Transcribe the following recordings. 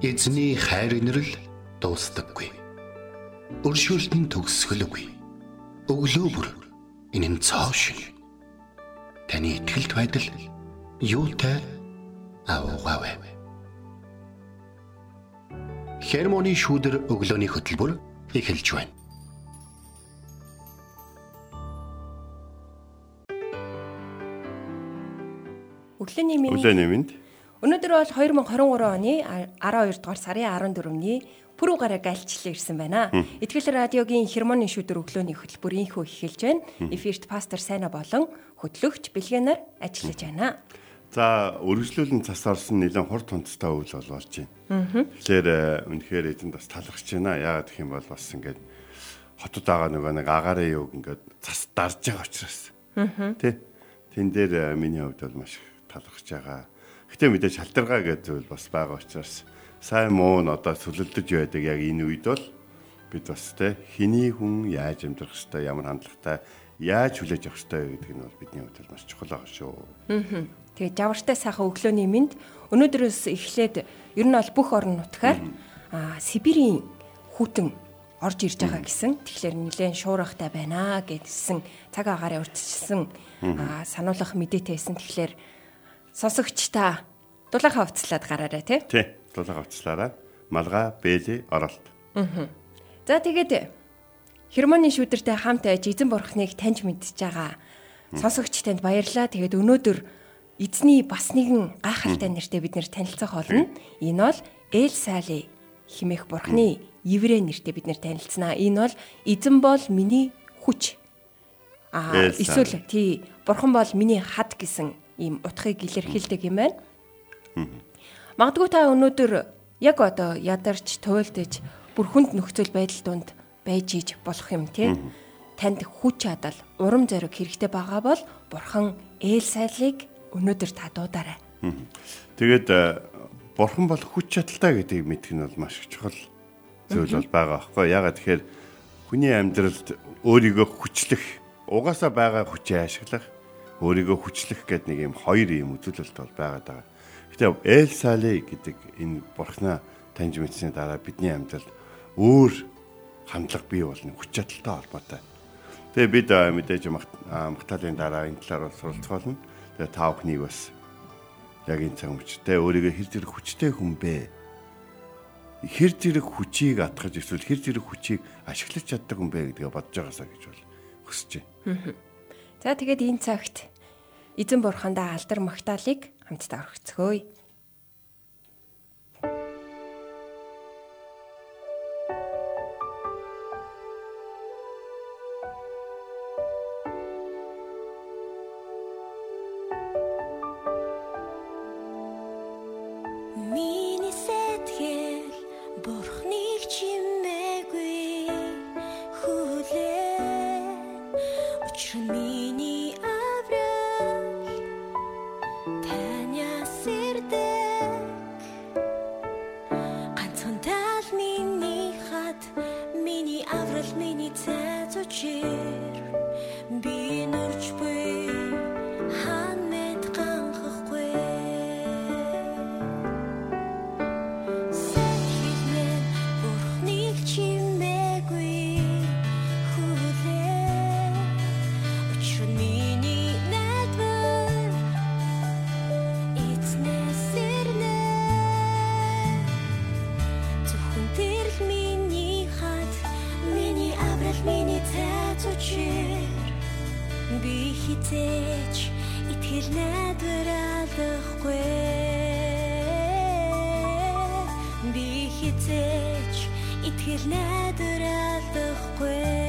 Эзний хайр инрэл дуустдаггүй. Өршөөлт нь төгсгөлгүй. Өглөө бүр энэ нь цоо шиг. Таны ихтгэлт байдал юутай аавгаавэ. Хермоны шүүдэр өглөөний хөтөлбөр эхэлж байна. Өглөөний минь Өглөөний минь Өнөөдөр бол 2023 оны 12 дугаар сарын 14-ний пүрэв гараг альчлал ирсэн байна. Итгэл радиогийн хермоны шүдэр өглөөний хөтөлбөрийнхөө эхэлж байна. Эфирт пастор Сайна болон хөтлөгч Бэлгэнаар ажиллаж байна. за өргөжлүүлэн цас орсон нэлээд хурд тунцтай үйл бол болж байна. Тэгэхээр э, үнэхээр эзэнд бас талархаж байна. Яагаад гэх юм бол бас ингээд хотод байгаа нөгөө нэг агаараа юу ингээд цас дарж байгаа учраас. Тэ. Тэн дээр э, миний хувьд бол маш талархаж байгаа. Гэтэ мэдээж шалтаргаа гэдэг зүйл бас байгаа учраас сайн муу нь одоо сүлэлдэж байдаг яг энэ үед бол бид бас тэ хэний хүн яаж амьдрах ёстой ямар хандлагатай яаж хүлээж авах ёстой гэдэг нь бол бидний хувьд маш чухал байгаа шүү. Тэгээ жавартай сайхан өглөөний минь өнөөдрөөс эхлээд ер нь бол бүх орон нутгаар аа Сибирийн хүүтэн орж ирж байгаа гэсэн. Тэгэхээр нэлээд шуурхтай байна гэдсэн цаг агаараа урьдчилсан аа сануулгах мэдээтэйсэн. Тэгэхээр сонсогч та дулаахан хувцлаад гараарай тий. Тий. Дулаага авчлаарай. Малгай, бэлий, оролт. За тэгээд Хермоны шүүдэртэй хамт аж эзэн бурхныг таньж мэдж байгаа сонсогч танд баярлалаа. Тэгээд өнөөдөр эзний бас нэгэн гайхалтай нэртэй бид нэр танилцах болно. Энэ бол Эл Сали химэх бурхны еврей нэртэй бид нэр танилцсанаа. Энэ бол эзэн бол миний хүч. Аа эсвэл тий бурхан бол миний хад гэсэн ийм утгыг илэрхийлдэг юм байна. Магадгүй та өнөөдөр яг одоо ядарч туйлдж бүр хүнд нөхцөл байдал донд байж иж болох юм тий. Танд хүч чадал, урам зориг хэрэгтэй байгаа бол бурхан ээл сайлыг өнөөдөр та дуудаарай. Тэгээд э, бурхан бол хүч чадалтай гэдгийг мэдэх нь бол маш чухал зүйл бол байгаа байхгүй ягаад тэгэхээр хүний амьдралд өөрийгөө хүчлэх угаасаа байгаа хүчээ ашиглах өөрийгөө хүчлэх гэдэг нэг юм хоёр юм үзүүлэлт бол байгаа даа. Гэтэ Эл Сали гэдэг энэ бурхнаа таньж мэдсэний дараа бидний амьдралд өөр хандлага бий болно хүч чадалтай холбоотой. Тэгээ бид мэдээж магтаалын дараа энэ талаар бол суралцах болно. Тэгээ та бүхнийг бас яг энэ цаг мөчтэй өөрийгөө хэр зэрэг хүчтэй хүн бэ? Хэр зэрэг хүчийг атгаж эсвэл хэр зэрэг хүчийг ашиглаж чаддаг хүн бэ гэдгээ бодож байгаасаа гэж бол хүсэж байна. За тэгээд энэ цагт эзэн бурхандаа алдар магтаалыг хамтдаа орхицгөөе. Итгэл найдвар алдахгүй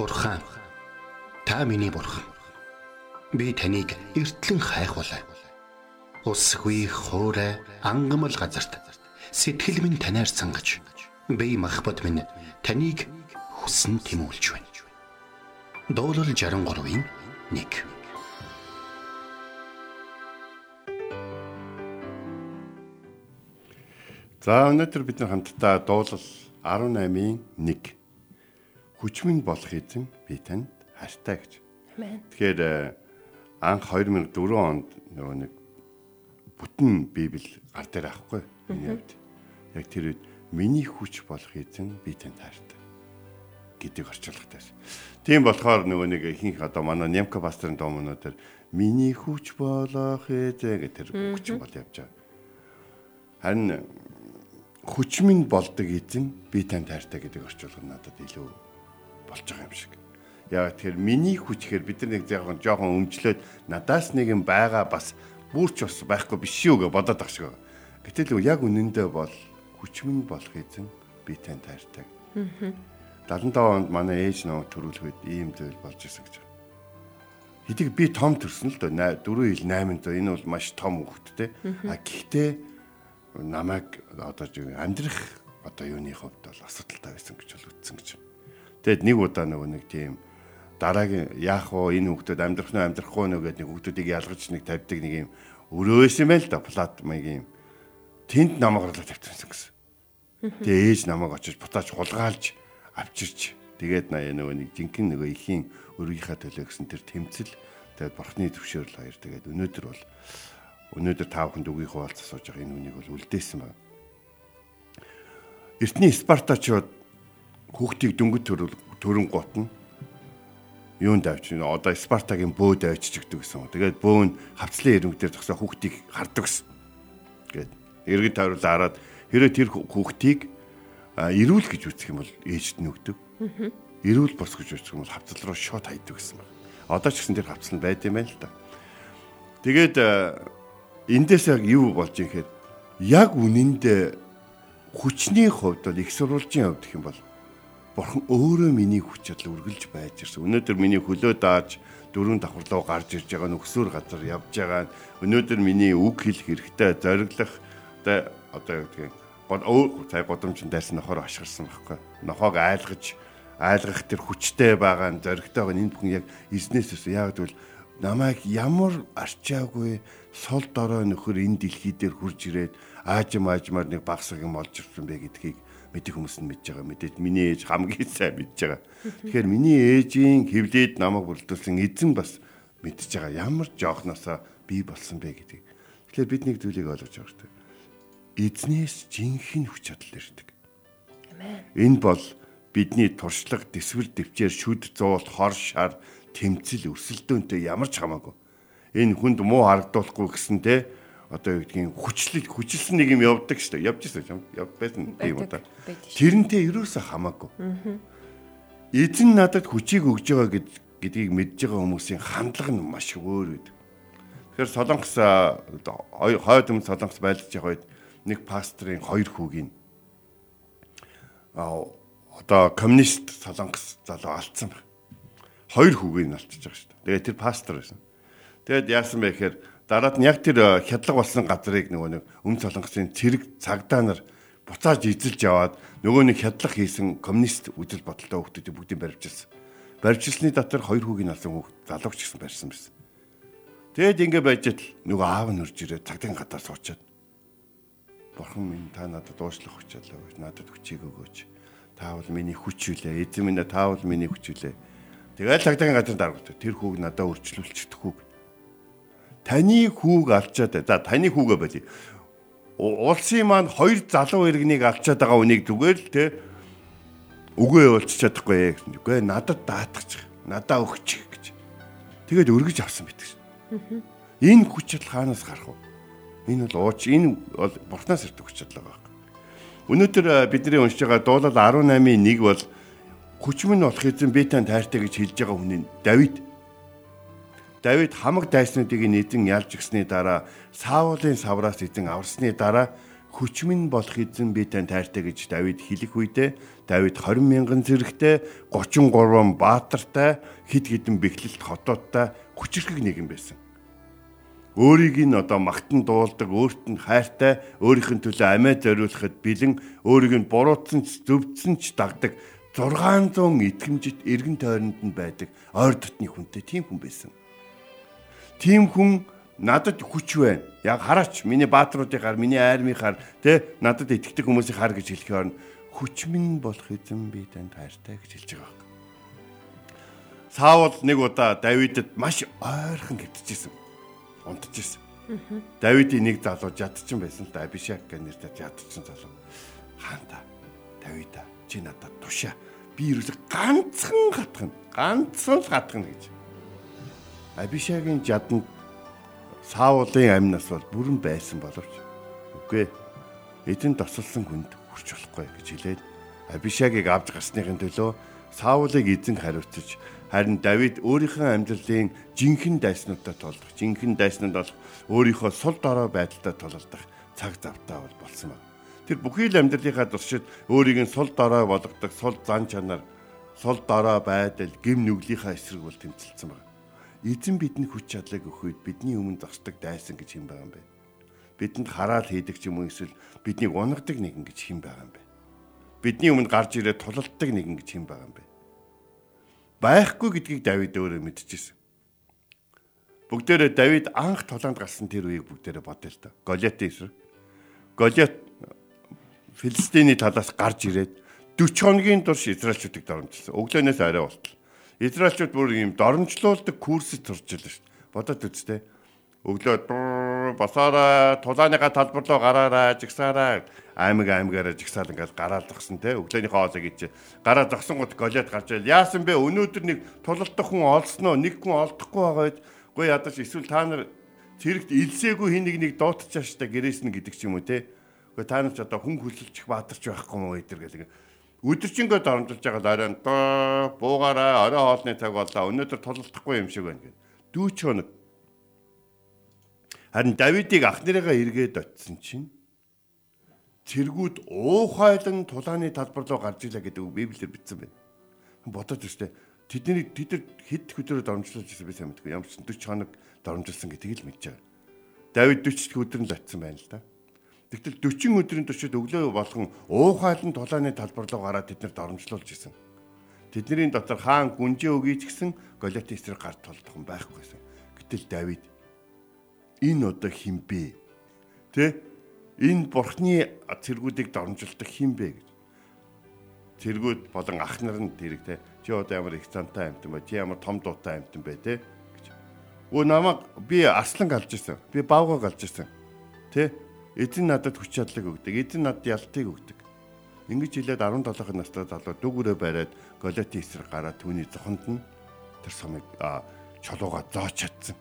Бурхан та миний бурхан. Би таныг эртлэн хайхвалаа. Усгүй хоорой ангамл газарт сэтгэл минь танаар сангаж би махбат минь таныг хүсн тимүүлж байна. Дуулал 63-ийн 1 За өнөөдөр бид хамтдаа дуулал 18-ийн 1 хүчмэн болох эзэн би танд хайртай гэж. Амен. Тэгэхээр э, анх 2004 онд нөгөө нэг бүтэн библ гар дээр авахгүй миний хувьд. Яг тэр үед миний хүч болох эзэн би танд хайртай гэдэг орчуулгатайс. Тийм болохоор нөгөө нэг ихэнх одоо манай Нямка пастрын домнуудаар миний хүч болох эзэн гэх тэр хүч бол явж байгаа. Харин хүчмэн болдог эзэн би танд хайртай гэдэг орчуулга надад илүү болж байгаа юм шиг. Яг тэр миний хүч гэхээр бид нар нэг жоохон жоохон өмчлөөд надаас нэг юм байгаа бас бүрч бас байхгүй биш юу гэж бодоод байгаа шиг байна. Гэтэл яг үнэндээ бол хүчмэн болох эзэн би танд хайртай. 75 онд манай ээж нөө төрүүлэхэд ийм зүйл болж ирсэн гэж. Хэдийг би том төрсөн л дөө 4 хил 8 доо энэ бол маш том хөвгттэй. А гэхдээ намайг одоо амьдрах одоо юуны хувьд бол асуудалтай байсан гэж бол үтсэн гэж. Тэгэд нэг удаа нөгөө нэг тийм дараагийн яах вэ энэ хүүхдүүд амьдрах нь амьдрахгүй нөө гэдэг нэг хүүхдүүдийг ялгаж нэг тавьдаг нэг юм өрөөс юм байл да плат маяг юм. Тэнд намайг орлоо тавьчихсан гэсэн. Тэгээ ээж намайг очиж бутааж хулгайлж авчирч тэгээд наа нөгөө нэг жинхэнэ нөгөө ихийн өргийнхаа төлөө гэсэн тэр тэмцэл тэгээд бурхны төвшөөрөл хоёр тэгээд өнөөдөр бол өнөөдөр та бүхэнд үгийн хуваалцах сууж байгаа энэ үнийг бол үлдээсэн байна. Эртний Спартачууд хүүхдийг дөнгөж төрөл төрөн готно. Юунд авч байна? Одоо Спартагийн бөөд авчиж өгдөг гэсэн. Тэгээд бөө нь хавцлын ирмэг дээр зогсоо хүүхдийг хардаг гэсэн. Гээд эргэж тойруулаа хараад хэрэв тэр хүүхдийг ирүүл гэж үзэх юм бол ээжд нь өгдөг. Ирүүл бос гэж үзэх юм бол хавцал руу шот хайдаг гэсэн байна. Одоо ч гэсэн тэр хавцал нь байд юм байна л да. Тэгээд эндээс яг юу болж юм гэхээр яг үнэндээ хүчний хувьд бол их сурвалжийн хувьд гэх юм бол бурхан өөрөө миний хүч чадал үргэлж байж ирсэн. Өнөөдөр миний хөлөө дааж дөрөв давхарлуу гарч ирж байгаа нөхсөр газар явж байгаа. Өнөөдөр миний үг хэлэх хэрэгтэй зориглох одоо юу гэдгийг гол өөр цай годомжин дайсан нохоор ашигласан байхгүй. Нохоог айлгаж айлгах тэр хүчтэй байгаа нь зоригтой байгаа энэ бүхэн яг эзнээс өсөө яг тэгвэл намайг ямар арчаагүй сул дорой нөхөр энэ дэлхий дээр хурж ирээд аажим аажмаар нэг багсаг юм олж ирсэн бэ гэдгийг мэдих хүмүүс нь мэдж байгаа. Мэдээж миний ээж хамгийн сайн мэдж байгаа. Тэгэхээр миний ээжийн хөвлөд намайг бүрдүүлсэн эзэн бас мэдж байгаа. Ямар жоохносоо би болсон бэ гэдгийг. Тэгэхээр бид нэг зүйлийг ойлгож байгаа хэрэгтэй. Эзнээс жинхэнэ хүч чадал ирдэг. Энэ бол бидний туршлага, дэсвэр, дэвчээр, шүд, зуул, хор, шар, тэмцэл, өрсөлдөөнтэй ямар ч хамаагүй. Энэ хүнд муу харагдуулахгүй гэсэн те одоо юу гэдгийг хүчлэл хүчилсэн нэг юм явдаг шүү дээ. Явж ирсэн юм. Яв байсан тийм удаа. Тэрнтэй ерөөсөө хамаагүй. Эзэн надад хүчийг өгж байгаа гэд гэдгийг мэдж байгаа хүмүүсийн хандлага нь маш өөр үед. Тэгэхээр Солонгос хойд өмнө Солонгос байлж байгаа үед нэг пастрын хоёр хүүгийн а одоо коммунист Солонгос залуу алдсан байна. Хоёр хүүгийг нь алдчихж байгаа шүү дээ. Тэгээд тэр пастор байсан. Тэгээд яасан бэ гэхээр Дараад нь яг тэр э, хядлага болсон газрыг нөгөө нэг Өмнө Солонгосын цэрэг цагдаа нар буцааж эзэлж яваад нөгөө нэг хядлах хийсэн коммунист үдэл бодолтой хүмүүсийг бүгдийг баривчилсан. Баривчилсны дотор хоёр хүүгийн алсан хүүхд залууч гэсэн барьсан байсан. Тэгэд ингэ байж тал нөгөө аав нь үрж ирээд цагдаагийн гадаар суучаад Бурхан минь та надад уучлах хүч алаа. Надад хүчийг өгөөч. Та бол миний хүч үлээ. Эзэн минь та бол миний хүч үлээ. Тэгээд цагдаагийн газар даргав. Тэр хүүг надад өрчлүүлчих хүүг таны хүүг алчаад за таны хүүгээ болий. Улсын маань хоёр залуу иргэнийг алчаад байгаа үнийг зүгээр л те үгүй явуулчих чадахгүй гэсэн. Үгүй надад даатгач. Надаа өгч гэж. Тэгээд өргөж авсан мэт гэсэн. Энэ хүч чадал хаанаас гарах вэ? Энэ бол ууч энэ бол бурхнаас ирдэг хүч чадал байгаа. Өнөөдөр бидний уншиж байгаа дуулал 18-ийн 1 бол хүчмэн болох эзэн би танд хайртай гэж хэлж байгаа хүн нь Давид Давид хамаг дайснуудыг эзэн ялж өгсөний дараа Саулын савраас эзэн аварсны дараа хүчмэн болох эзэн би тань тайртай гэж Давид хэлэх үедээ Давид 20 мянган зэрэгтэй 33 баатартай хид хідэн бэхлэлт хотоодтай хүчрхэг нэгэн байсан. Өөрийг нь одоо магтан дуулдаг, өөрт нь хайртай, өөрийнх нь төлөө амиа зориулахад бэлэн, өөрийг нь буруутсан ч зөвдсөн ч дагдаг 600 итгэмжит эргэн тойронд нь байдаг ойр дотны хүнтэй тийм хүн байсан. Тийм хүн надад хүч байна. Яг хараач миний баатруудыг хар, миний айрмыг хар, тэ надад итгэдэг хүмүүсийг хар гэж хэлэх орно. Хүч минь болох эзэн би танд хайртай гэж хэлж байгаа юм. Саул нэг удаа Давидэд маш ойрхон гэтчихсэн. Унтчихсэн. Давидын нэг залуу жадчихсан байсан л да Абишак гэх нэртэй жадчихсан залуу. Хаанта Давида чи надад тушаа. Би ерөөсө ганцхан хатгана. Ганцхан л хатгана гэж. Абишагийн жаданд Саулын амнаас бол бүрэн байсан боловч үгүй эзэн тосолсон хүнд хүрч болохгүй гэж хэлээд Абишагийг авч гарсныхын төлөө Саулыг эзэн хариуцж харин Давид өөрийнхөө амьдралын жинхэнэ дайснуудаа тулдах, жинхэнэ дайснууд бол өөрийнхөө сул дорой байдалтай тулалдах цаг завтаа бол болсон байна. Тэр бүхий л амьдралынхаа туршид өөрийг нь сул дорой болгодог сул зан чанар, сул дорой байдал, гим нүглийнхаа эсрэг бол тэмцэлсэн байна эзэн бидэнд хүч чадлыг өгөх үед бидний өмнө зогсдог дайсан гэж хэм байгаа юм бэ? Бидэнд хараал хийдэг ч юм уу эсвэл биднийг унагадаг нэгэн гэж хэм байгаа юм бэ? Бидний өмнө гарч ирээд тулалддаг нэгэн гэж хэм байгаа юм бэ? Байхгүй гэдгийг Давид өөрөө мэдчихсэн. Бүгдээрээ Давид анх тулаанд гарсан тэр үеийг бүгдээрээ бодъё л та. Голиатын эсрэг. Голиат Филистиний талаас гарч ирээд 40 хоногийн турш Израильчуудыг доромжилсан. Өглөөнөөс арай болтол. Израильчууд бүр ийм доромжлуулдаг курсэд турж байлаа шүү дээ. Бодоод үзтээ. Өглөө босоороо тулааныхаа талбар руу гараараа жигсаараа. Аймаг аймагаараа жигсаал ингээд гараал зогсон те. Өглөөнийхөө хоолыг ич гараа зогсон гот голиад гарч ийл яасан бэ? Өнөөдөр нэг тулалдах хүн олсноо? Нэг хүн олдохгүй байгаа үед гүй ядаж эсвэл та нар зэрэгт илсээгүй хин нэг нэг дуутчих штэ гэрээс нь гэдэг ч юм уу те. Үгүй та нар ч одоо хүн хүлэлчих баатарч байхгүй мó эдэр гэдэг өдөржингөө доромжилж байгаа дараа доо буугаараа орой хоолны цаг боллоо. Өнөөдөр тулалдахгүй юм шиг байна гэд. 40 хоног. Харин Давидыг ах нарыгаа эргээд очисон чинь цэргүүд уухайлан тулааны талбар руу гарч илаа гэдэг Библиэр бичсэн байна. Бодож өстэй тэдний тэд хэд өдрөөр доромжлуулж ирсэн би сайн мэдгүй. Ямар ч 40 хоног доромжилсан гэдгийг л мэдж байгаа. Давид 40 өдөр нь л очисон байна л да. Тэгтэл 40 өдрийн туршид өглөө болгон уухайлан тулааны талбар руу гараад тэд нарт оромжлуулж исэн. Тэдний дотор хаан гүнжээ өгье ч гэсэн Голиат эсрэг гарт толдох юм байхгүйсэн. Гэтэл Давид энэ одоо хинбэ? Тэ? Энэ бурхны цэргүүдийг дормжилдаг хинбэ гэж. Цэргүүд болон ах нар нь тэрэг тэ. Чи одоо ямар их цантай амтан бай, чи ямар том дуутай амтан бай тэ. Өө намайг би арслан галж исэн. Би баавга галж исэн. Тэ? Эзэн надад хүч чадлыг өгдөг. Эзэн надад ялтыг өгдөг. Ингэж хэлээд 17 настай залуу дүгүрээ бариад Голиатын эсрэг гараад түүний зохонд нь тэр сумыг чулууга зооч чадсан.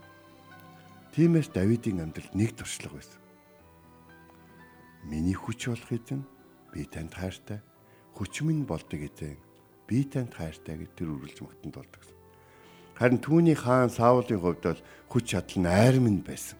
Тиймээс Давидын амьдрал нэг туршлага байсан. Миний хүч болох эзэн би танд хайртай. Хүч минь болдог эзэн би танд хайртай гэж тэр үргэлж магтанд болдог. Харин түүний хаан Саулын хувьд бол хүч чадал нь айрман байсан.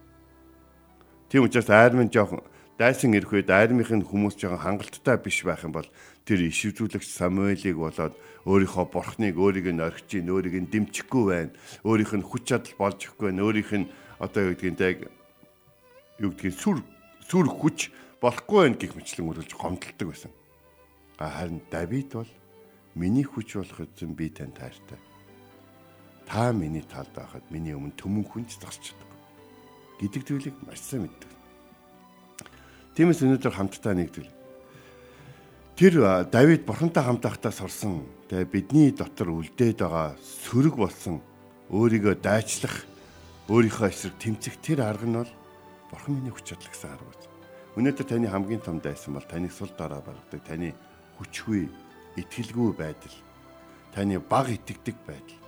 Тийм учраас айрман жоохон дайсан ирэх үед айрмынхын хүмүүс жоохон хангалттай биш байх юм бол тэр иш үзүүлэгч Самуэлийг болоод өөрийнхөө бурхныг өөрийг нь орхиж, өөрийг нь дэмжихгүй байна. Өөрийнх нь хүч чадал болж өгөхгүй байна. Өөрийнх нь одоо юу гэдгийг юу гэдгийг сүр сүр хүч болохгүй байна гэх мэтлэн үргэлж гомдолдог байсан. Харин Давид бол миний хүч болох эзэн би танд хайртай. Та миний талд байхад миний өмнө төмөн хүнч зогсчихдог гэдэг зүйлийг маш сайн мэддэг. Тиймээс өнөөдөр хамтдаа нэгдвэл тэр Давид бурхантай хамт байхдаа сурсан тэгээ бидний дотор үлдээд байгаа сөрөг болсон өөрийгөө дайчлах өөрийнхөө эсрэг тэмцэх тэр арга нь бол бурхан миний хүч чадал гэсэн арга байна. Өнөөдөр таны хамгийн том дайсан бол таныг сул дараа баргадаг таны хүчгүй итгэлгүй байдал таны баг итгэдэг байдал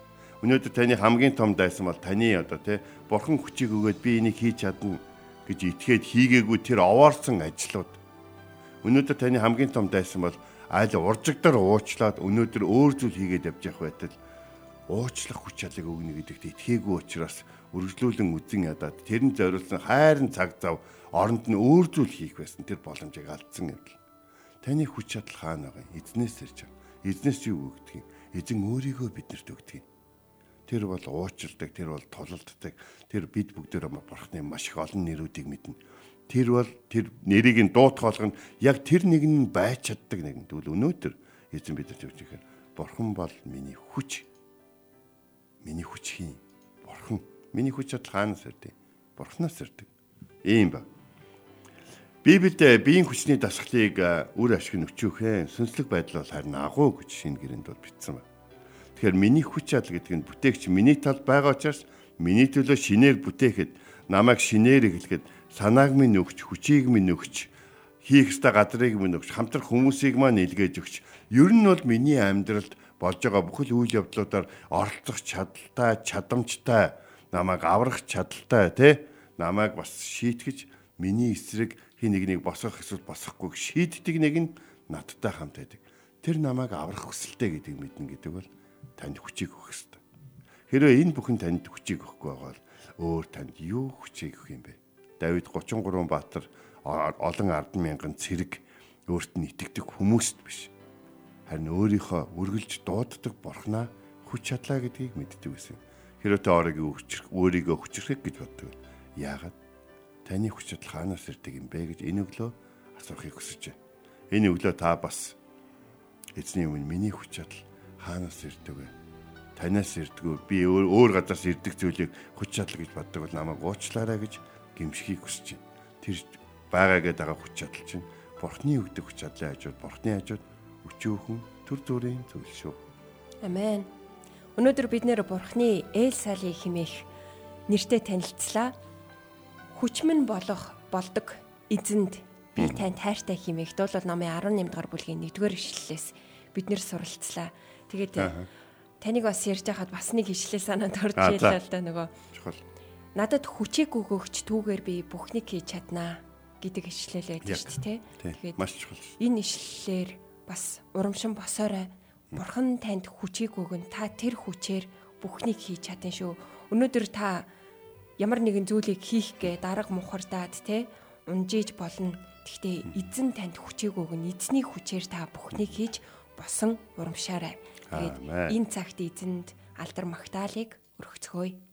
Өнөөдөр таны хамгийн том дайсан бол таны одоо тий бурхан хүчийг өгөөд би энийг хийж чадна гэж итгээд хийгээгүй тэр овоорсон ажлууд. Өнөөдөр таны хамгийн том дайсан бол аль уржигдар уучлаад өнөөдөр өөр зүйл хийгээд явж явах байтал уучлах хүч чадлыг өгнө гэдэгт итгээгүй учраас үргэлжлүүлэн үзэн ядаад тэрэн зориулсан хайрын цаг зав оронд нь өөр зүйл хийх байсан тэр боломжийг алдсан юм. Таны хүч чадал хаана байгаа? Эзнээс ирж байгаа. Эзнээс юу өгдөг юм? Эзэн өөрийгөө биднэрт өгдөг юм. Тэр бол уучилдаг, тэр бол тулалддаг. Тэр бид бүгдөө бурхны маш их олон нэрүүдийг мэднэ. Тэр бол тэр нэрийг нь дуутгаалгах нь яг тэр нэг нь байж чаддаг нэгэн. Тэгвэл өнөөдөр эзэн бидэнд өгч ихээр бурхан бол миний хүч. Миний хүч хин. Бурхан Миний хүч чадал хаанаас ирдэг? Бурханаас ирдэг. Ийм ба. Библиэд биеийн хүчний дасгалыг үр ашиг нь өчөөхөн сүнслэг байдал бол харин агуу гэж шинэ гэрэнд бол бичсэн байна. Тэгэхээр миний хүч чадал гэдэг нь бүтээгч миний талд байгаа учраас миний төлөө шинээр бүтээхэд намайг шинээр эхлэхэд санааг минь өгч, хүчийг минь өгч, хийх ёстой газрыг минь өгч, хамтрах хүмүүсийг маань илгээж өгч. Ер нь бол миний амьдралд болж байгаа бүхэл үйл явдлуудаар оролцох чадaltaй, чадамжтай намайг аврах чадaltaй те намайг бас шийтгэж миний эсрэг хин нэгнийг босгох эсвэл босгохгүй шийддэг нэг нь надтай хамт байдаг. Тэр намайг аврах хүсэлтэй гэдэг мэднэ гэдэг бол танд хүчийг өгөх ёстой. Хэрвээ энэ бүхэн танд хүчийг өгөхгүй бол өөр танд юу хүчийг өгөх юм бэ? Давид 33 баатар олон ард мянган цэрэг өөрт нь итгэдэг хүмүүст биш. Харин өөрийнхөө үргэлж дууддаг бурхнаа хүч чадлаа гэдгийг мэддэг байсан. Хэрвээ та оройг өөрийгөө хүчрэх гэж боддог. Яагаад? Таны хүч чадал хаанаас ирдэг юм бэ гэж энэ өглөө асуухыг хүсэж байна. Энэ өглөө та бас эзний өмнө миний хүч чадал хаанаас ирдэг вэ? Танаас ирдэггүй. Би өөр өөр газраас ирдэг зүйлийг хүч чадал гэж боддог бол намайг уучлаарай гэж гимшихийг хүсэж байна. Тэр байгаа гэдэг байгаа хүч чадал чинь Бурхны өгдөг хүч чадлын хажууд Бурхны хажууд өчөөхөн төр зүрийн зүйл шүү. Амен. Өнөөдөр бид нэр Бурхны Эл Сали химээх нэртэй танилцлаа. Хүчмэн болох болдог эзэнд би танд хайртай химээх дуулал номын 18 дугаар бүлгийн 1-р ишлэлээс бид нэр суралцлаа. Тэгээд таныг бас ярьж байхад бас нэг ишлэл санаанд орж ийлээ л да нөгөө. Надад хүчийг өгөөгч түүгээр би бүхнийг хийж чаднаа гэдэг ишлэл байдаг шүү дээ. Тэгээд маш чухал. Энэ ишлэлээр бас урамшин босоорой Бурхан танд хүчийг өгөн та тэр хүчээр бүхнийг хийж чадсан шүү. Өнөөдөр та ямар нэгэн зүйлийг хийх гэ дарга мухардаад те унжиж болно. Гэхдээ эзэн танд хүчийг өгөн эзний хүчээр та бүхнийг хийж босон урамшаарай. Тэгээд энэ цагт эзэнд алдар магтаалык өргөцгөөе.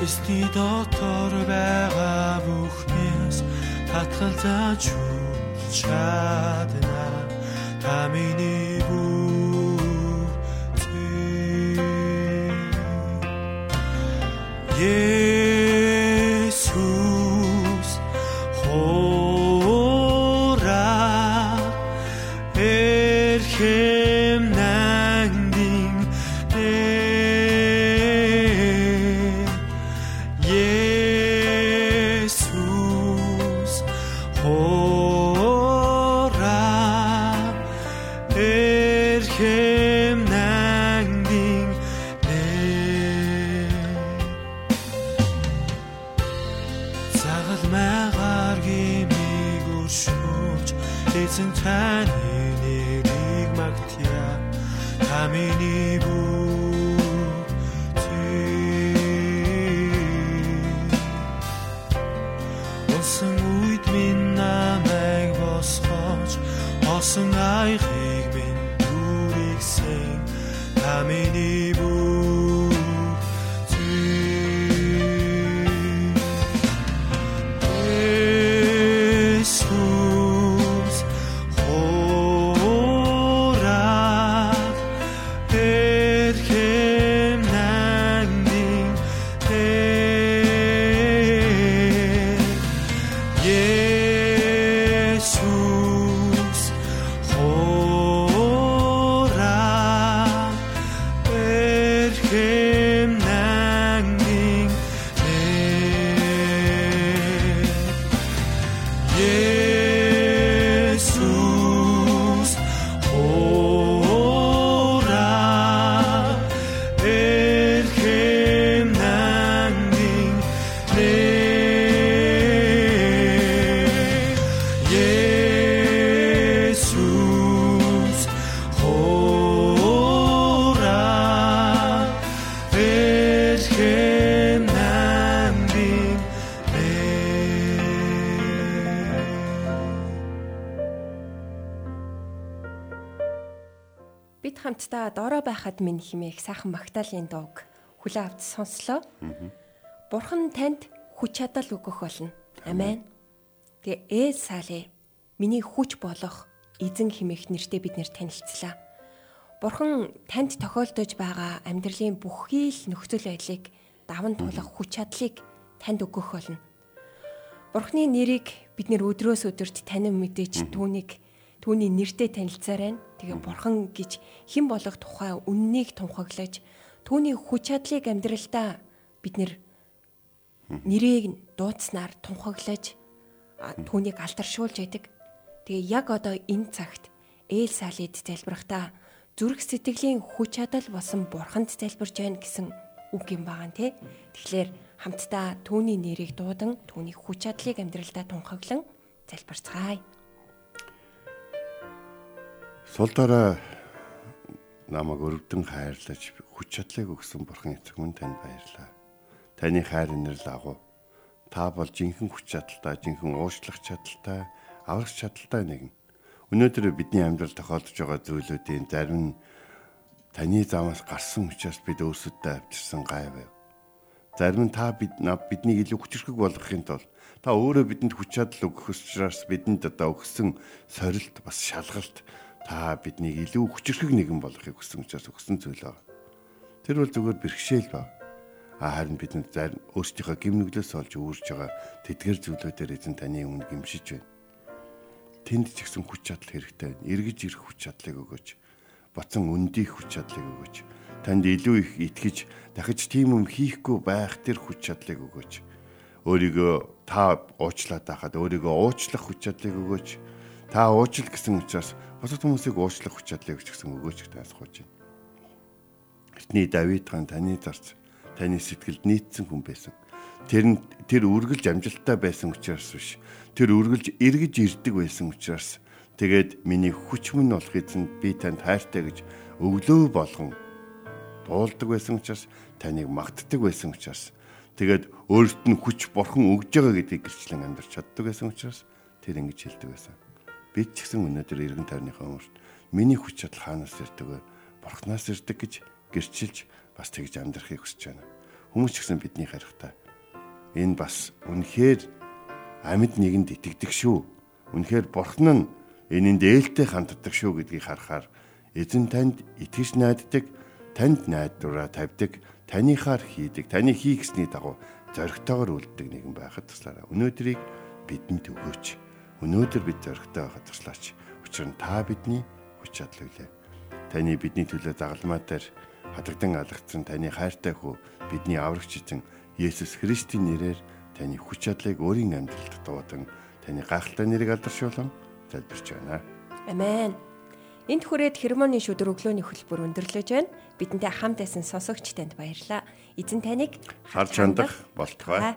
Эсний дотор байгаа бүхнээс татгалзаж чадна та миний бүх Jesus Цагал магаар гимиг өршөөж эзэн таны нэрийг магтъя та миний бүх Осон үед минь намайг босгож осон айхыг минь дүрийгсэн та миний бүх байхад минь химээх сайхан магтаалын дууг хүлээн авч сонслоо. Бурхан танд хүч чадал өгөх болно. Амен. Тэгээ ээ сали миний хүч болох эзэн химээх нэртэй бид нэр танилцлаа. Бурхан танд тохиолдож байгаа амьдралын бүхий л нөхцөл байдлыг даван туулах хүч чадлыг танд өгөх болно. Бурхны нэрийг бид нэр өдрөөс өдөрт танин мэдээж түүнийг түүний нэртэй танилцаарай. Тэгээ бурхан гэж хэн болох тухай үннийг тунхаглаж түүний хүч чадлыг амьдралдаа бид нэр нэрийг дуудснаар тунхаглаж түүнийг алдаршуулж яадаг. Тэгээ яг одоо энэ цагт ээл салид залбирахдаа зүрх сэтгэлийн хүч чадал болсон бурханд залбирж байна гэсэн үг юм байгаа нэ. Тэгэхээр хамтдаа түүний нэрийг дуудан түүний хүч чадлыг амьдралдаа тунхаглан залбирцгаая. Сул дорой намайг өрөвдөн хайрлаж хүч чадлыг өгсөн бурхан эцэг мөн танд баярлалаа. Таны хайр инэрл агуу. Та бол жинхэнэ хүч чадалтай, жинхэнэ уучлах чадалтай, аврах чадалтай нэгэн. Өнөөдөр бидний амьдрал тохиолдож байгаа зүйлүүдийн зарим нь таны замаас гарсан учраас бид өөрсөдөө авчирсан гай байв. Зарим нь та бид биднийг илүү хүчрхэг болгохын тулд та өөрөө бидэнд хүч чадал өгөх учраас бидэнд одоо өгсөн сорилт бас шалгалт та биднийг илүү хүчрхэг нэгэн болгохыг хүссэн учраас өгсөн зүйл байна. Тэр бол зүгээр бэрхшээл ба. Харин бидэнд зарим өөрсдийнхөө гимнүглээс олж үүрж байгаа тэдгэр зүйлүүдээр эзэн таны өмнө гимшиж байна. Тэнд ч ихсэн хүч чадал хэрэгтэй байна. Эргэж ирэх хүч чадлыг өгөөч. Боцон өндих хүч чадлыг өгөөч. Танд илүү их итгэж дахиж тийм юм хийхгүй байх тэр хүч чадлыг өгөөч. Өөрийгөө та уучлаад байхад өөрийгөө уучлах хүч чадлыг өгөөч. Та уужил гэсэн учраас бусад хүмүүсийг уучлах хүч чадлыг өгч гэсэн өгөөч таасгууж байна. Эртний Давид хаан таны зарц таны сэтгэлд нийцсэн хүн байсан. Тэр нь тэр үргэлж амжилттай байсан учраас биш. Тэр үргэлж эргэж ирдэг байсан учраас тэгээд миний хүч мөн болох эзэн би танд хайртай гэж өглөө болгон дуулдаг байсан учраас таныг магтдаг байсан учраас тэгээд өөрт нь хүч бурхан өгж байгаа гэдгийг гэрчлэн амьдарч чаддаг байсан учраас тэр ингэж хэлдэг байсан. Бид ч гэсэн өнөөдөр эргэн тойрныхоо өмөрт миний хүч чадал хаанаас ирдэг вэ? Бурханаас ирдэг гэж гэрчилж бас тэгж амьдрахыг хүсэж байна. Хүмүүс ч гэсэн бидний харихтаа энэ бас үнэхээр амьд нэгэнд итгэдэг шүү. Үнэхээр бурхан нь энэнд ээлтэй ханддаг шүү гэдгийг харахаар эзэн танд итгэж найддаг, танд найдвараа тавьдаг, таныхаар хийдэг, таны хий гэсний дагуу зоригтойгоор үлддэг нэгэн байхад туслаарай. Өнөөдрийг бидэнд өгөөч. Өнөөдөр бид зоригтой байхад туслаач. Учир нь та бидний хүч чадал үлээ. Таны бидний төлөө загалмаа дээр хадагдан алгацсан таны хайртай хүү бидний аврагч эзэн Есүс Христийн нэрээр таны хүч чадлыг өөрийн амьдралд дуудан таны гайхалтай нэрийг алдаршуулан залбирч байна. Амен. Энд хүрээд хермоны шүдэр өглөөний хөтөлбөр өндөрлөж байна. Бидэнтэй хамт байсан сонсогч танд баярлалаа. Эзэн таныг Харж хандах болтугай.